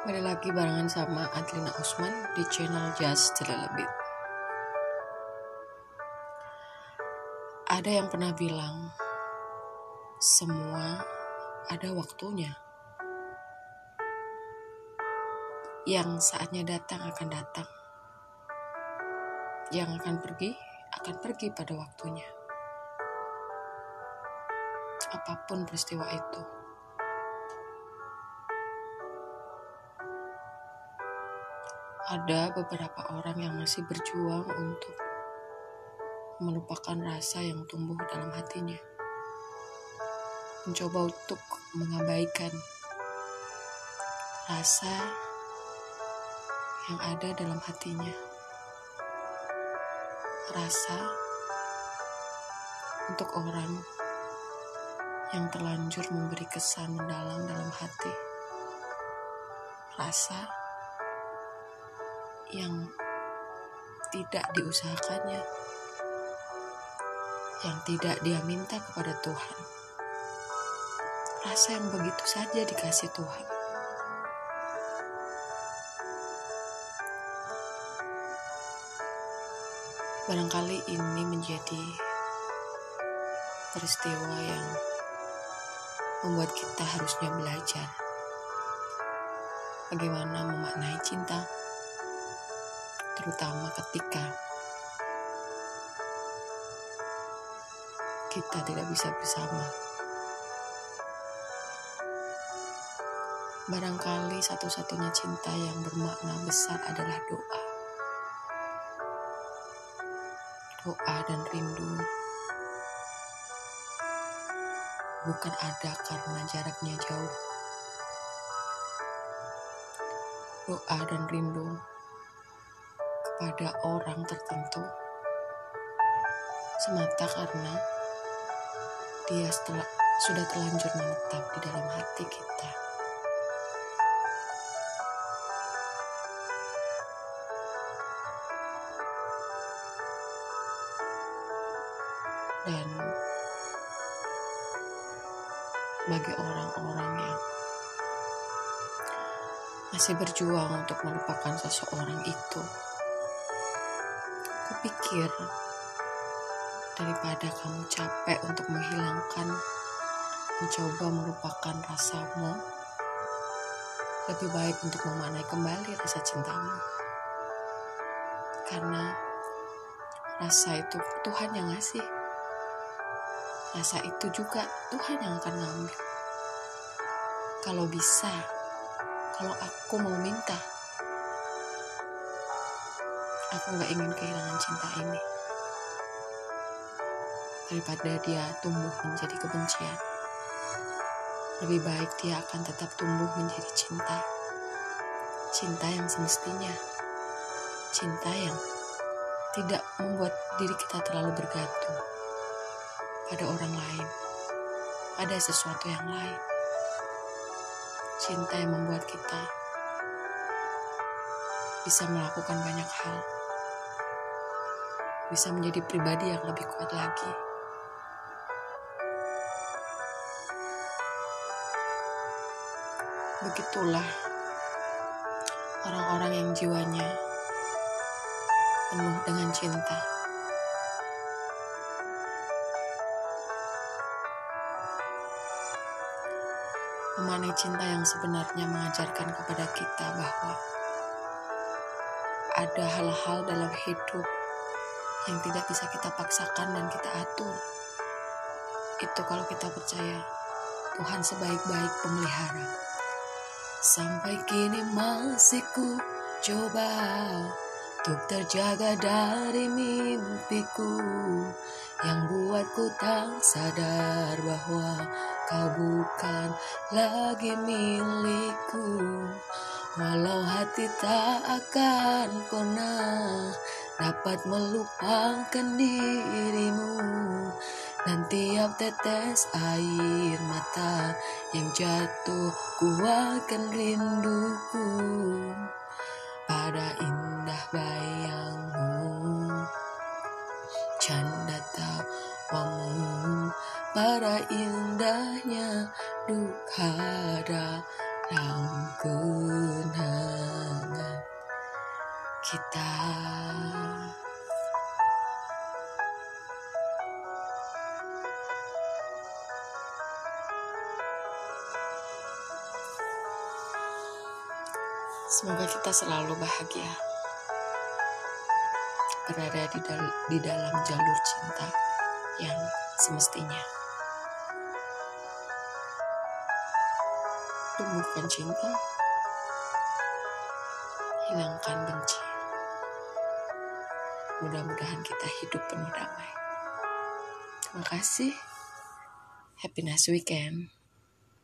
Kembali lagi barengan sama Adlina Usman di channel Just a. Ada yang pernah bilang, semua ada waktunya. Yang saatnya datang akan datang. Yang akan pergi akan pergi pada waktunya. Apa pun peristiwa itu. Ada beberapa orang yang masih berjuang untuk melupakan rasa yang tumbuh dalam hatinya. Mencoba untuk mengabaikan rasa yang ada dalam hatinya. Rasa untuk orang yang terlanjur memberi kesan mendalam dalam hati. Rasa yang tidak diusahakannya, yang tidak dia minta kepada Tuhan. Rasa yang begitu saja dikasih Tuhan. Barangkali ini menjadi peristiwa yang membuat kita harusnya belajar bagaimana memaknai cinta terutama ketika kita tidak bisa bersama. Barangkali satu-satunya cinta yang bermakna besar adalah doa. Doa dan rindu bukan ada karena jaraknya jauh. Doa dan rindu pada orang tertentu semata karena dia setelah sudah terlanjur menetap di dalam hati kita. Dan bagi orang-orang yang masih berjuang untuk melupakan seseorang itu, pikir daripada kamu capek untuk menghilangkan mencoba melupakan rasamu lebih baik untuk memanai kembali rasa cintamu. Karena rasa itu Tuhan yang ngasih. Rasa itu juga Tuhan yang akan ngambil. Kalau bisa kalau aku mau minta Aku gak ingin kehilangan cinta ini. Daripada dia tumbuh menjadi kebencian. Lebih baik dia akan tetap tumbuh menjadi cinta. Cinta yang semestinya. Cinta yang tidak membuat diri kita terlalu bergantung pada orang lain, pada sesuatu yang lain. Cinta yang membuat kita bisa melakukan banyak hal bisa menjadi pribadi yang lebih kuat lagi. Begitulah orang-orang yang jiwanya penuh dengan cinta. Memanai cinta yang sebenarnya mengajarkan kepada kita bahwa ada hal-hal dalam hidup yang tidak bisa kita paksakan dan kita atur. Itu kalau kita percaya Tuhan sebaik-baik pemelihara. Sampai kini masih ku coba untuk terjaga dari mimpiku yang buatku tak sadar bahwa kau bukan lagi milikku. Walau hati tak akan pernah dapat melupakan dirimu. Dan tiap tetes air mata yang jatuh kuatkan rinduku. Pada indah bayangmu canda tawamu. Pada indahnya duka dalam kenangan. Kita. Semoga kita selalu bahagia berada di, dal di dalam jalur cinta yang semestinya. Tumbuhkan cinta, hilangkan benci. Mudah-mudahan kita hidup penuh damai. Terima kasih. Happy nice weekend.